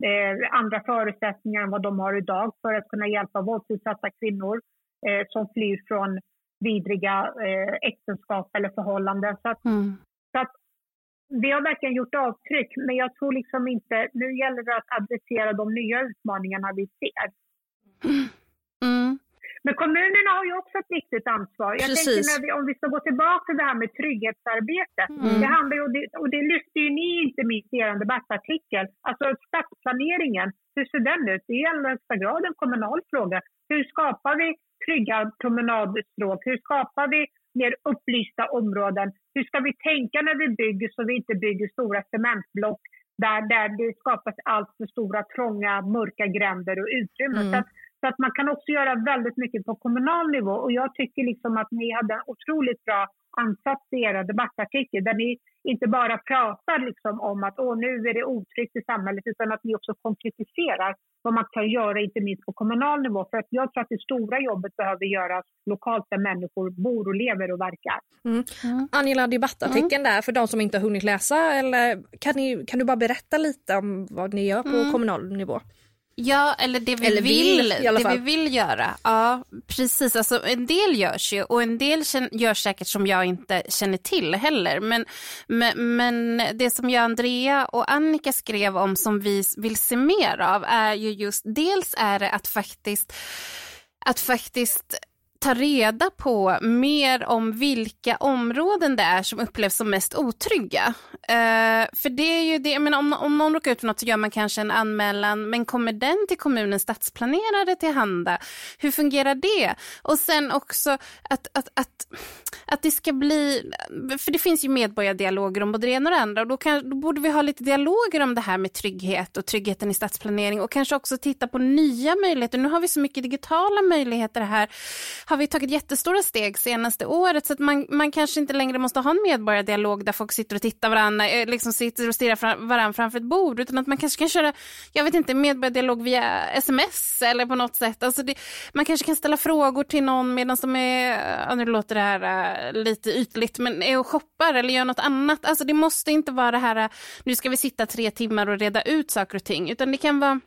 eh, andra förutsättningar än vad de har idag för att kunna hjälpa våldsutsatta kvinnor eh, som flyr från vidriga eh, äktenskap eller förhållanden. Så att, mm. så att vi har verkligen gjort avtryck, men jag tror liksom inte... Nu gäller det att adressera de nya utmaningarna vi ser. Mm. Men kommunerna har ju också ett viktigt ansvar. Jag Precis. tänker när vi, om vi ska gå tillbaka till det här med trygghetsarbete. Det handlar ju, och det, och det lyfter ju ni inte minst i er debattartikel. Alltså stadsplaneringen, hur ser den ut? Det är i allra högsta grad en kommunal fråga. Hur skapar vi trygga promenadstråk? Hur skapar vi mer upplysta områden? Hur ska vi tänka när vi bygger så vi inte bygger stora cementblock där, där det skapas allt för stora trånga mörka gränder och utrymmen. Mm. Så, att, man kan också göra väldigt mycket på kommunal nivå och jag tycker liksom att ni hade en otroligt bra ansats i era debattartikel där ni inte bara pratar liksom om att Åh, nu är det otryggt i samhället utan att ni också konkretiserar vad man kan göra inte minst på kommunal nivå. För att jag tror att det stora jobbet behöver göras lokalt där människor bor och lever och verkar. Angela, debattartikeln där för de som inte har hunnit läsa eller kan, ni, kan du bara berätta lite om vad ni gör på kommunal nivå? Ja, eller det vi Eller vill, vill, det vi vill göra. Ja, precis. Alltså, en del görs ju och en del görs säkert som jag inte känner till heller. Men, men, men det som jag, Andrea och Annika skrev om som vi vill se mer av är ju just, dels är det att faktiskt, att faktiskt ta reda på mer om vilka områden det är som upplevs som mest otrygga. Uh, för det är ju det, jag menar, om, om någon råkar ut för något så gör man kanske en anmälan, men kommer den till kommunens stadsplanerare tillhanda? Hur fungerar det? Och sen också att, att, att, att det ska bli, för det finns ju medborgardialoger om både det ena och det andra och då, kan, då borde vi ha lite dialoger om det här med trygghet och tryggheten i stadsplanering och kanske också titta på nya möjligheter. Nu har vi så mycket digitala möjligheter här har vi tagit jättestora steg senaste året så att man, man kanske inte längre måste ha en medborgardialog där folk sitter och tittar varandra, eh, liksom sitter och stirrar fram, varandra framför ett bord utan att man kanske kan köra, jag vet inte, medborgardialog via sms eller på något sätt. Alltså det, man kanske kan ställa frågor till någon medan de är, nu låter det här eh, lite ytligt, men är och shoppar eller gör något annat. Alltså det måste inte vara det här, eh, nu ska vi sitta tre timmar och reda ut saker och ting, utan det kan vara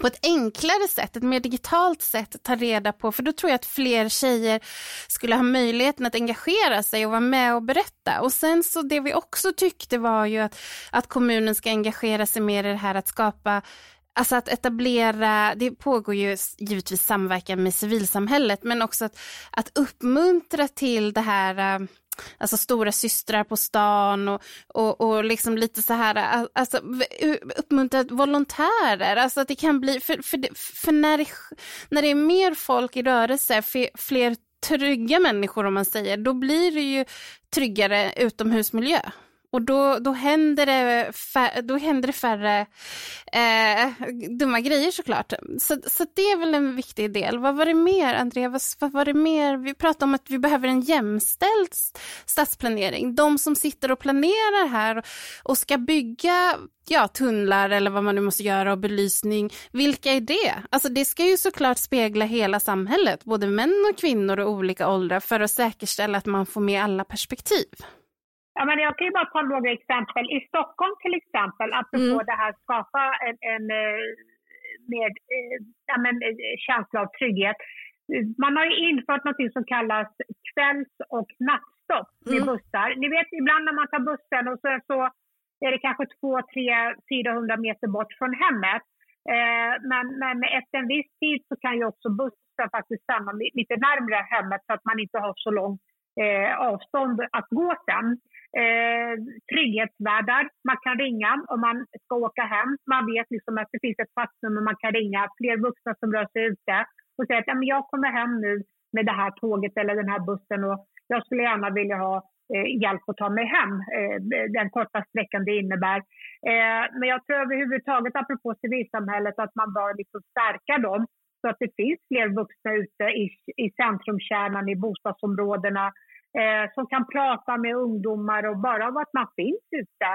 på ett enklare sätt, ett mer digitalt sätt ta reda på, för då tror jag att fler tjejer skulle ha möjligheten att engagera sig och vara med och berätta. Och sen så det vi också tyckte var ju att, att kommunen ska engagera sig mer i det här att skapa Alltså att etablera, det pågår ju givetvis samverkan med civilsamhället, men också att, att uppmuntra till det här eh, alltså stora systrar på stan och, och, och liksom lite så här, alltså uppmuntra volontärer, alltså att det kan bli, för, för, för när, det, när det är mer folk i rörelse, fler trygga människor om man säger, då blir det ju tryggare utomhusmiljö. Och då, då, händer det fär, då händer det färre eh, dumma grejer såklart. Så, så det är väl en viktig del. Vad var det mer, Andrea? Vad, vad var det mer? Vi pratade om att vi behöver en jämställd stadsplanering. De som sitter och planerar här och ska bygga ja, tunnlar eller vad man nu måste göra och belysning. Vilka är det? Alltså det ska ju såklart spegla hela samhället, både män och kvinnor och olika åldrar för att säkerställa att man får med alla perspektiv. Ja, men jag kan ju bara ta några exempel. I Stockholm till exempel, apropå Mm. det här skapa en, en eh, mer eh, ja, men, eh, känsla av trygghet. Man har ju infört något som kallas kvälls och nattstopp med Mm. bussar. Ni vet ibland när man tar bussen och så, så är det kanske 2, 3, 400 meter bort från hemmet. Eh, men, men efter en viss tid så kan ju också bussen faktiskt stanna li- lite närmare hemmet så att man inte har så långt eh, avstånd att gå sen. Eh, trygghetsvärdar, man kan ringa om man ska åka hem. Man vet liksom att det finns ett fast nummer man kan ringa. Fler vuxna som rör sig ute och säger att ja, men jag kommer hem nu med det här tåget eller den här bussen och jag skulle gärna vilja ha eh, hjälp att ta mig hem, eh, den korta sträckan det innebär. Eh, men jag tror överhuvudtaget, apropå civilsamhället, att man bör liksom stärka dem så att det finns fler vuxna ute i, i centrumkärnan, i bostadsområdena eh, som kan prata med ungdomar och bara av att man finns ute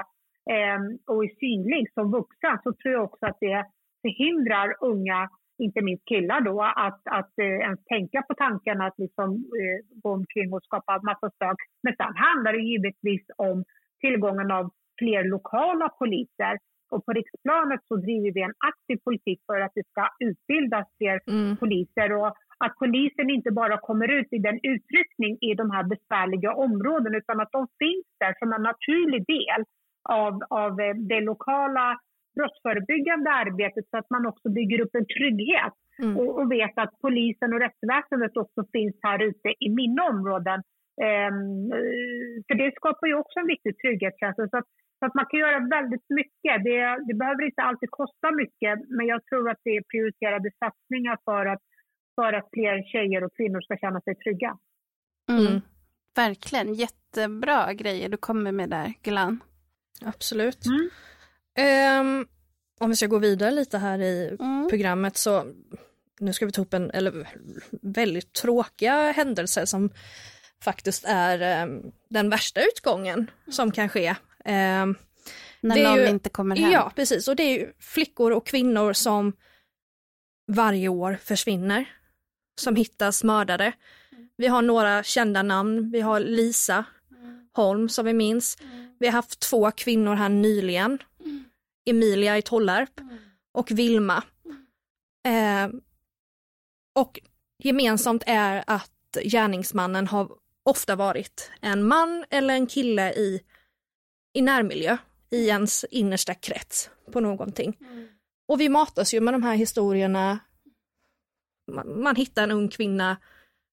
eh, och är synlig som vuxen så tror jag också att det förhindrar unga, inte minst killar då, att, att eh, ens tänka på tanken att liksom, eh, gå omkring och skapa massa stök. Men sen handlar det givetvis om tillgången av fler lokala poliser. Och på riksplanet så driver vi en aktiv politik för att det ska utbildas fler Mm. poliser och att polisen inte bara kommer ut i den utryckning i de här besvärliga områdena utan att de finns där som en naturlig del av, av eh, det lokala brottsförebyggande arbetet så att man också bygger upp en trygghet Mm. och, och vet att polisen och rättsväsendet också finns här ute i mina områden. Ehm, för det skapar ju också en viktig trygghetskänsla. Så att, så att man kan göra väldigt mycket. Det, det behöver inte alltid kosta mycket, men jag tror att det är prioriterade satsningar för att, för att fler tjejer och kvinnor ska känna sig trygga. Mm. Mm. Verkligen, jättebra grejer du kommer med där, Gulan. Absolut. Mm. Ehm, om vi ska gå vidare lite här i Mm. programmet så nu ska vi ta upp en eller, väldigt tråkiga händelse som faktiskt är ehm, den värsta utgången som kan ske. Ehm, När någon ju- inte kommer hem. ja, precis. Och det är ju flickor och kvinnor som varje år försvinner. Som hittas mördade. Vi har några kända namn. Vi har Lisa Holm som vi minns. Vi har haft två kvinnor här nyligen. Emilia i Tollarp och Vilma. Eh, och gemensamt är att gärningsmannen har ofta varit en man eller en kille i, i närmiljö, i ens innersta krets på någonting. Och vi matas ju med de här historierna. Man, man hittar en ung kvinna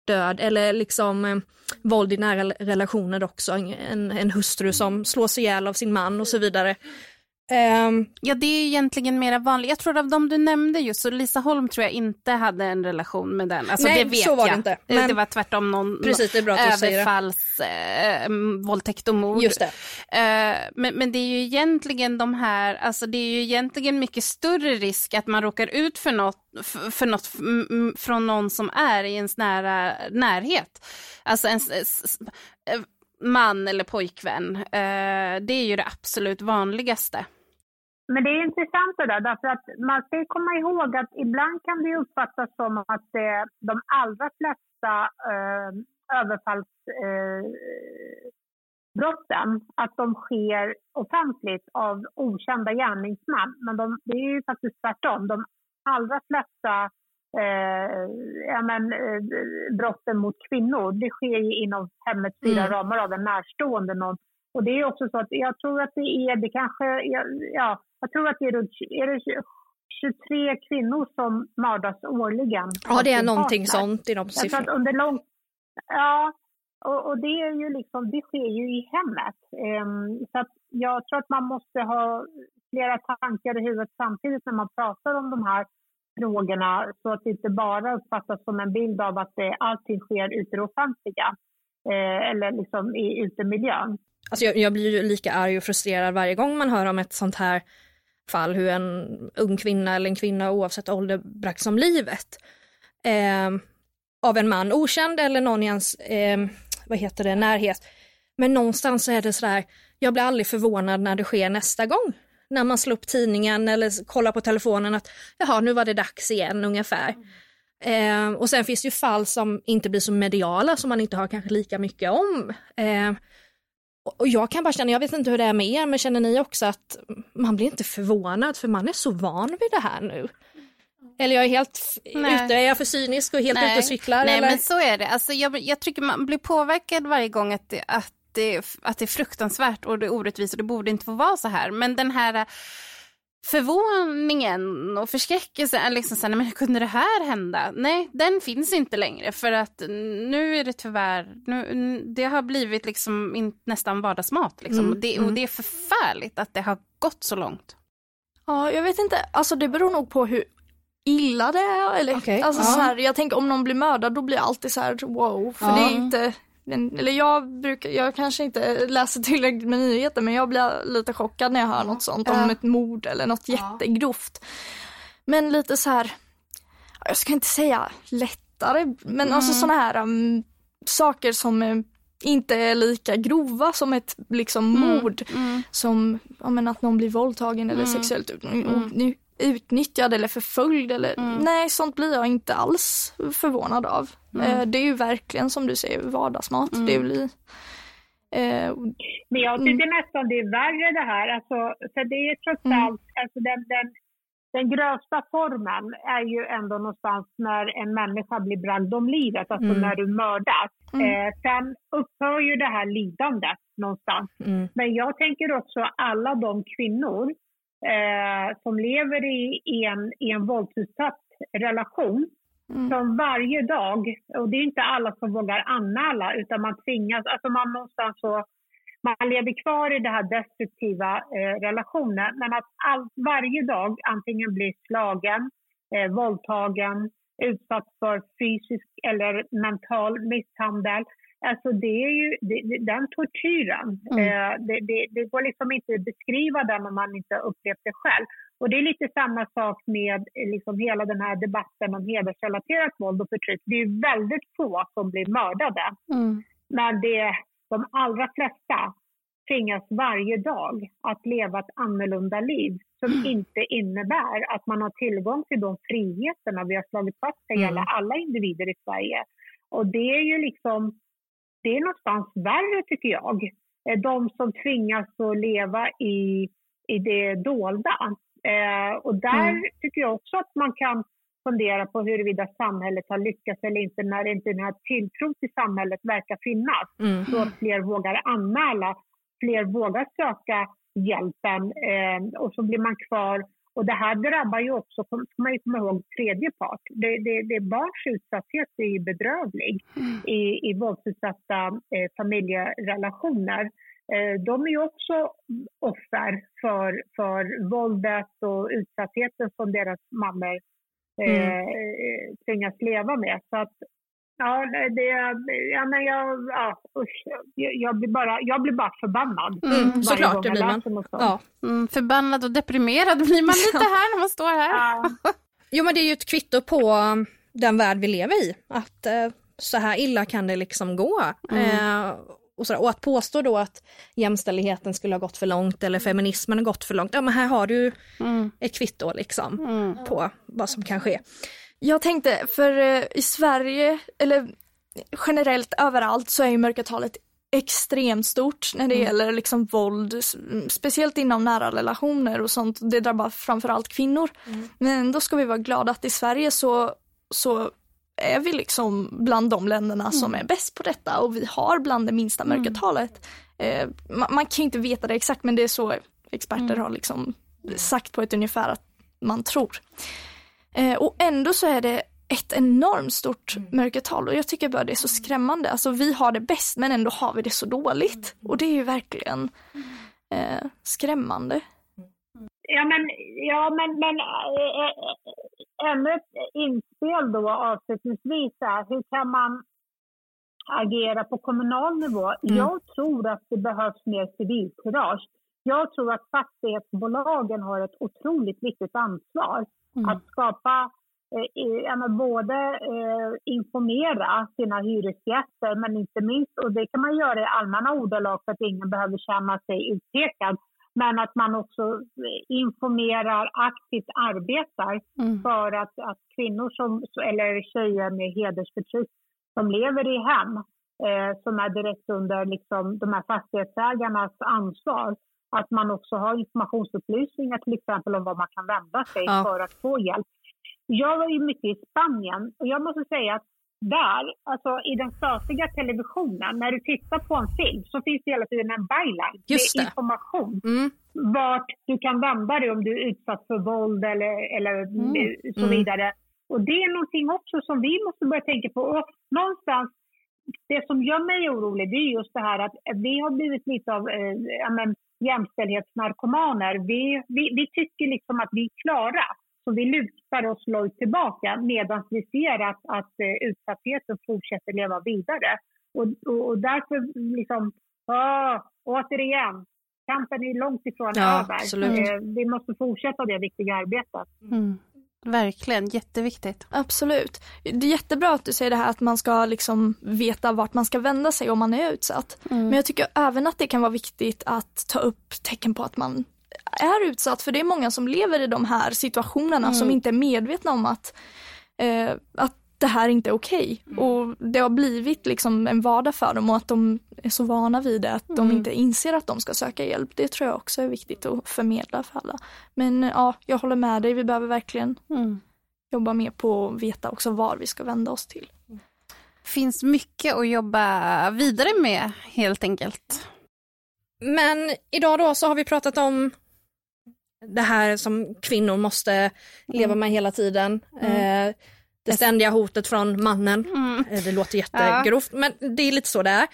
död eller liksom eh, våld i nära relationer också, en, en hustru som slås ihjäl av sin man och så vidare. Ehm, Ja, det är ju egentligen mera vanligt. Jag tror av de du nämnde just, så Lisa Holm tror jag inte hade en relation med den. Alltså Nej, det vet så var det jag. inte. Det- Men- det var tvärtom någon Precis, det är bra att överfalls, m, våldtäkt och mord. just det. Eh, men, men det är ju egentligen de här, alltså det är ju egentligen mycket större risk att man råkar ut för något, f- för något från någon som är i ens nära närhet. Alltså en s- s- eh, man eller pojkvän. Eh, det är ju det absolut vanligaste. Men det är intressant det där, därför att man ska komma ihåg att ibland kan det uppfattas som att det, de allra flesta eh, överfallsbrotten, eh, att de sker offentligt av okända gärningsmän. Men de, det är ju faktiskt tvärtom. De allra flesta eh, ja, men, eh, brotten mot kvinnor, det sker ju inom hemmets fyra Mm. ramar av en närstående. Någon. Och det är också så att jag tror att det är, det kanske, ja, ja jag tror att det är runt är det 23 kvinnor som mördas årligen. Ja, det är någonting partner. sånt i de att siffrorna. under lång... Ja, och, och det är ju liksom, det sker ju i hemmet. Ehm, så att jag tror att man måste ha flera tankar i huvudet samtidigt när man pratar om de här frågorna så att det inte bara uppfattas som en bild av att det, allting sker ute i det offentliga eh, eller liksom i utemiljön. Alltså jag, jag blir ju lika arg och frustrerad varje gång man hör om ett sånt här fall, hur en ung kvinna eller en kvinna oavsett ålder bragts om livet. Eh, av en man, okänd eller någon i ens, eh, vad heter det, närhet. Men någonstans så är det sådär, jag blir aldrig förvånad när det sker nästa gång. När man slår upp tidningen eller kollar på telefonen att jaha, nu var det dags igen ungefär. Eh, och sen finns det ju fall som inte blir så mediala som man inte har kanske lika mycket om. Eh, och jag kan bara känna, jag vet inte hur det är med er, men känner ni också att man blir inte förvånad för man är så van vid det här nu? Eller jag är helt Nej. ute, är jag för cynisk och helt ute och cyklar? Nej, eller? men så är det. Alltså, jag, jag tycker man blir påverkad varje gång att det, att, det, att det är fruktansvärt och det är orättvist och det borde inte få vara så här. Men den här förvåningen och förskräckelsen, liksom så här, men hur kunde det här hända? Nej, den finns inte längre för att nu är det tyvärr, nu, det har blivit liksom nästan vardagsmat. Liksom. Mm, och, det, mm. och det är förfärligt att det har gått så långt. Ja, jag vet inte. Alltså det beror nog på hur illa det är. Eller, Okej, alltså, ja. så här, jag tänker om någon blir mördad då blir jag alltid så här wow. För Ja. det är inte, eller jag brukar, jag kanske inte läser tillräckligt med nyheter men jag blir lite chockad när jag hör något sånt om ett mord eller något jättegrovt. Men lite så här, jag ska inte säga lättare, men alltså sådana här um, saker som eh, inte är lika grova som ett liksom mord. Som ja, men att någon blir våldtagen eller sexuellt ut, ut, utnyttjad eller förföljd. Eller, Nej, sånt blir jag inte alls förvånad av. Eh, det är ju verkligen som du säger vardagsmat. Det blir, eh, Men jag tycker nästan det är värre det här. Alltså, för det är trots Mm. allt, alltså den, den, den grövsta formen är ju ändå någonstans när en människa blir bragd om livet, alltså Mm. när du mördas. Mm. Eh, sen upphör ju det här lidandet någonstans. Mm. Men jag tänker också alla de kvinnor eh, som lever i, i, en, i en våldsutsatt relation mm. som varje dag, och det är inte alla som vågar anmäla utan man tvingas, alltså man någonstans så man lever kvar i den här destruktiva eh, relationen men att all, varje dag antingen blir slagen, eh, våldtagen, utsatt för fysisk eller mental misshandel. Alltså det är ju det, den tortyren, mm. eh, det, det, det, går liksom inte att beskriva den om man inte upplevt det själv. Och det är lite samma sak med liksom hela den här debatten om hedersrelaterat våld och förtryck. Det är väldigt få som blir mördade. Mm. Men det, de allra flesta tvingas varje dag att leva ett annorlunda liv som mm. inte innebär att man har tillgång till de friheterna vi har slagit fast ska gälla mm. alla individer i Sverige. Och det är ju liksom, det är någonstans värre tycker jag. Eh, de som tvingas att leva i, i det dolda. Eh, och där mm. tycker jag också att man kan fundera på huruvida samhället har lyckats eller inte när inte den här tilltron till samhället verkar finnas. Mm. Så att fler vågar anmäla, fler vågar söka hjälpen eh, och så blir man kvar. Och det här drabbar ju också, ska man ju komma ihåg, tredje part. Det, det, det barns utsatthet är ju bedrövlig mm. i, i våldsutsatta eh, familjerelationer. Eh, de är ju också offer för, för våldet och utsattheten som deras mammor eh, mm. tvingas leva med. Så att Ja, det, ja, men jag, ja, usch, jag, blir bara, jag blir bara förbannad. Mm, såklart, det blir man. Ja. Mm, förbannad och deprimerad blir man [laughs] lite här när man står här. Ja. [laughs] jo, men det är ju ett kvitto på den värld vi lever i. Att eh, så här illa kan det liksom gå. Mm. Eh, och, så, och att påstå då att jämställdheten skulle ha gått för långt eller feminismen har gått för långt. Ja, men här har du mm. ett kvitto liksom mm. på vad som kan ske. Jag tänkte, för eh, i Sverige, eller generellt överallt så är ju mörkertalet extremt stort när det mm. gäller liksom våld, speciellt inom nära relationer och sånt. Det drabbar framförallt kvinnor. Mm. Men då ska vi vara glada att i Sverige så, så är vi liksom bland de länderna mm. som är bäst på detta och vi har bland det minsta mm. mörkertalet. Eh, man, man, kan inte veta det exakt men det är så experter mm. har liksom sagt på ett ungefär att man tror. Eh, och ändå så är det ett enormt stort mm. mörkertal och jag tycker bara det är så skrämmande. Alltså vi har det bäst men ändå har vi det så dåligt. Och det är ju verkligen eh, skrämmande. Ja men, ja, men, men äh, ännu ett inspel då avslutningsvis är, hur kan man agera på kommunal nivå? Mm. Jag tror att det behövs mer civilkurage. Jag tror att fastighetsbolagen har ett otroligt viktigt ansvar Mm. Att skapa, eh, både eh, informera sina hyresgäster men inte minst, och det kan man göra i allmänna ordalag för att ingen behöver känna sig utpekad, men att man också informerar, aktivt arbetar mm. för att, att kvinnor som, eller tjejer med hedersförtryck som lever i hem eh, som är direkt under liksom, de här fastighetsägarnas ansvar att man också har informationsupplysningar till exempel om var man kan vända sig ja. för att få hjälp. Jag var ju mycket i Spanien och jag måste säga att där, alltså i den statliga televisionen, när du tittar på en film så finns det hela tiden en byline med information. Mm. Vart du kan vända dig om du är utsatt för våld eller, eller mm. så mm. vidare. Och det är någonting också som vi måste börja tänka på. Och någonstans, det som gör mig orolig det är just det här att vi har blivit lite av eh, men, jämställdhetsnarkomaner. Vi, vi, vi tycker liksom att vi är klara, så vi lutar oss lojt tillbaka medan vi ser att, att uh, utsattheten fortsätter leva vidare. Och, och, och därför liksom, åh, återigen, kampen är långt ifrån ja, över. Uh, vi måste fortsätta det viktiga arbetet. Mm. Verkligen, jätteviktigt. Absolut. Det är jättebra att du säger det här att man ska liksom veta vart man ska vända sig om man är utsatt. Mm. Men jag tycker även att det kan vara viktigt att ta upp tecken på att man är utsatt. För det är många som lever i de här situationerna mm. som inte är medvetna om att, eh, att det här inte är okej. Okay. Mm. Och det har blivit liksom en vardag för dem och att de är så vana vid det att mm. de inte inser att de ska söka hjälp. Det tror jag också är viktigt att förmedla för alla. Men ja, jag håller med dig, vi behöver verkligen mm. jobba mer på att veta också var vi ska vända oss till. Finns mycket att jobba vidare med helt enkelt. Men idag då så har vi pratat om det här som kvinnor måste leva med hela tiden. Eh, det ständiga hotet från mannen. Eh, Det låter jättegrovt, men det är lite så det är.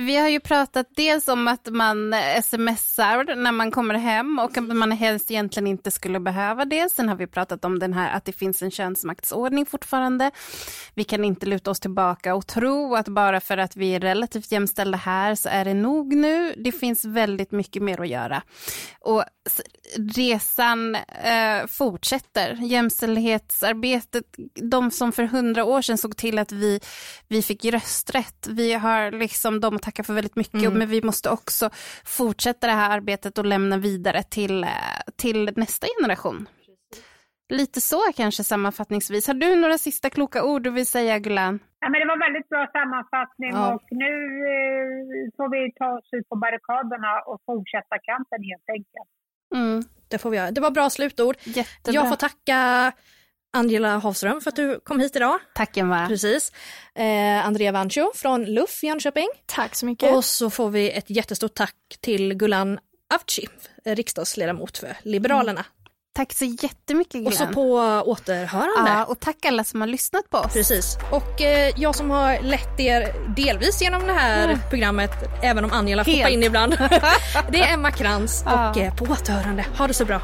Vi har ju pratat dels om att man smsar när man kommer hem och att man helst egentligen inte skulle behöva det. Sen har vi pratat om den här att det finns en könsmaktsordning fortfarande. Vi kan inte luta oss tillbaka och tro att bara för att vi är relativt jämställda här så är det nog nu. Det finns väldigt mycket mer att göra. Och resan eh, fortsätter. Jämställdhetsarbetet, de som för hundra år sedan såg till att vi, vi fick rösträtt, vi har liksom de tacka för väldigt mycket, men vi måste också fortsätta det här arbetet och lämna vidare till, eh, till nästa generation. Lite så kanske sammanfattningsvis. Har du några sista kloka ord du vill säga Gulan? Ja, men det var väldigt bra sammanfattning Ja. och nu eh, får vi ta oss ut på barrikaderna och fortsätta kampen helt enkelt. Mm, Det får vi göra. Det var bra slutord. jättebra. Jag får tacka Angela Hafström för att du kom hit idag. Tacken va? Precis. Eh, Andrea Vancho från LUF Jönköping. Tack så mycket. Och så får vi ett jättestort tack till Gulan Avci, riksdagsledamot för Liberalerna. Tack så jättemycket Gulan. Och så på återhörande. ja, och tack alla som har lyssnat på oss. Precis. Och eh, jag som har lett er delvis genom det här programmet, även om Angela Helt. hoppa in ibland. [laughs] det är Emma Krantz Ja. och eh, på återhörande. Ha det så bra.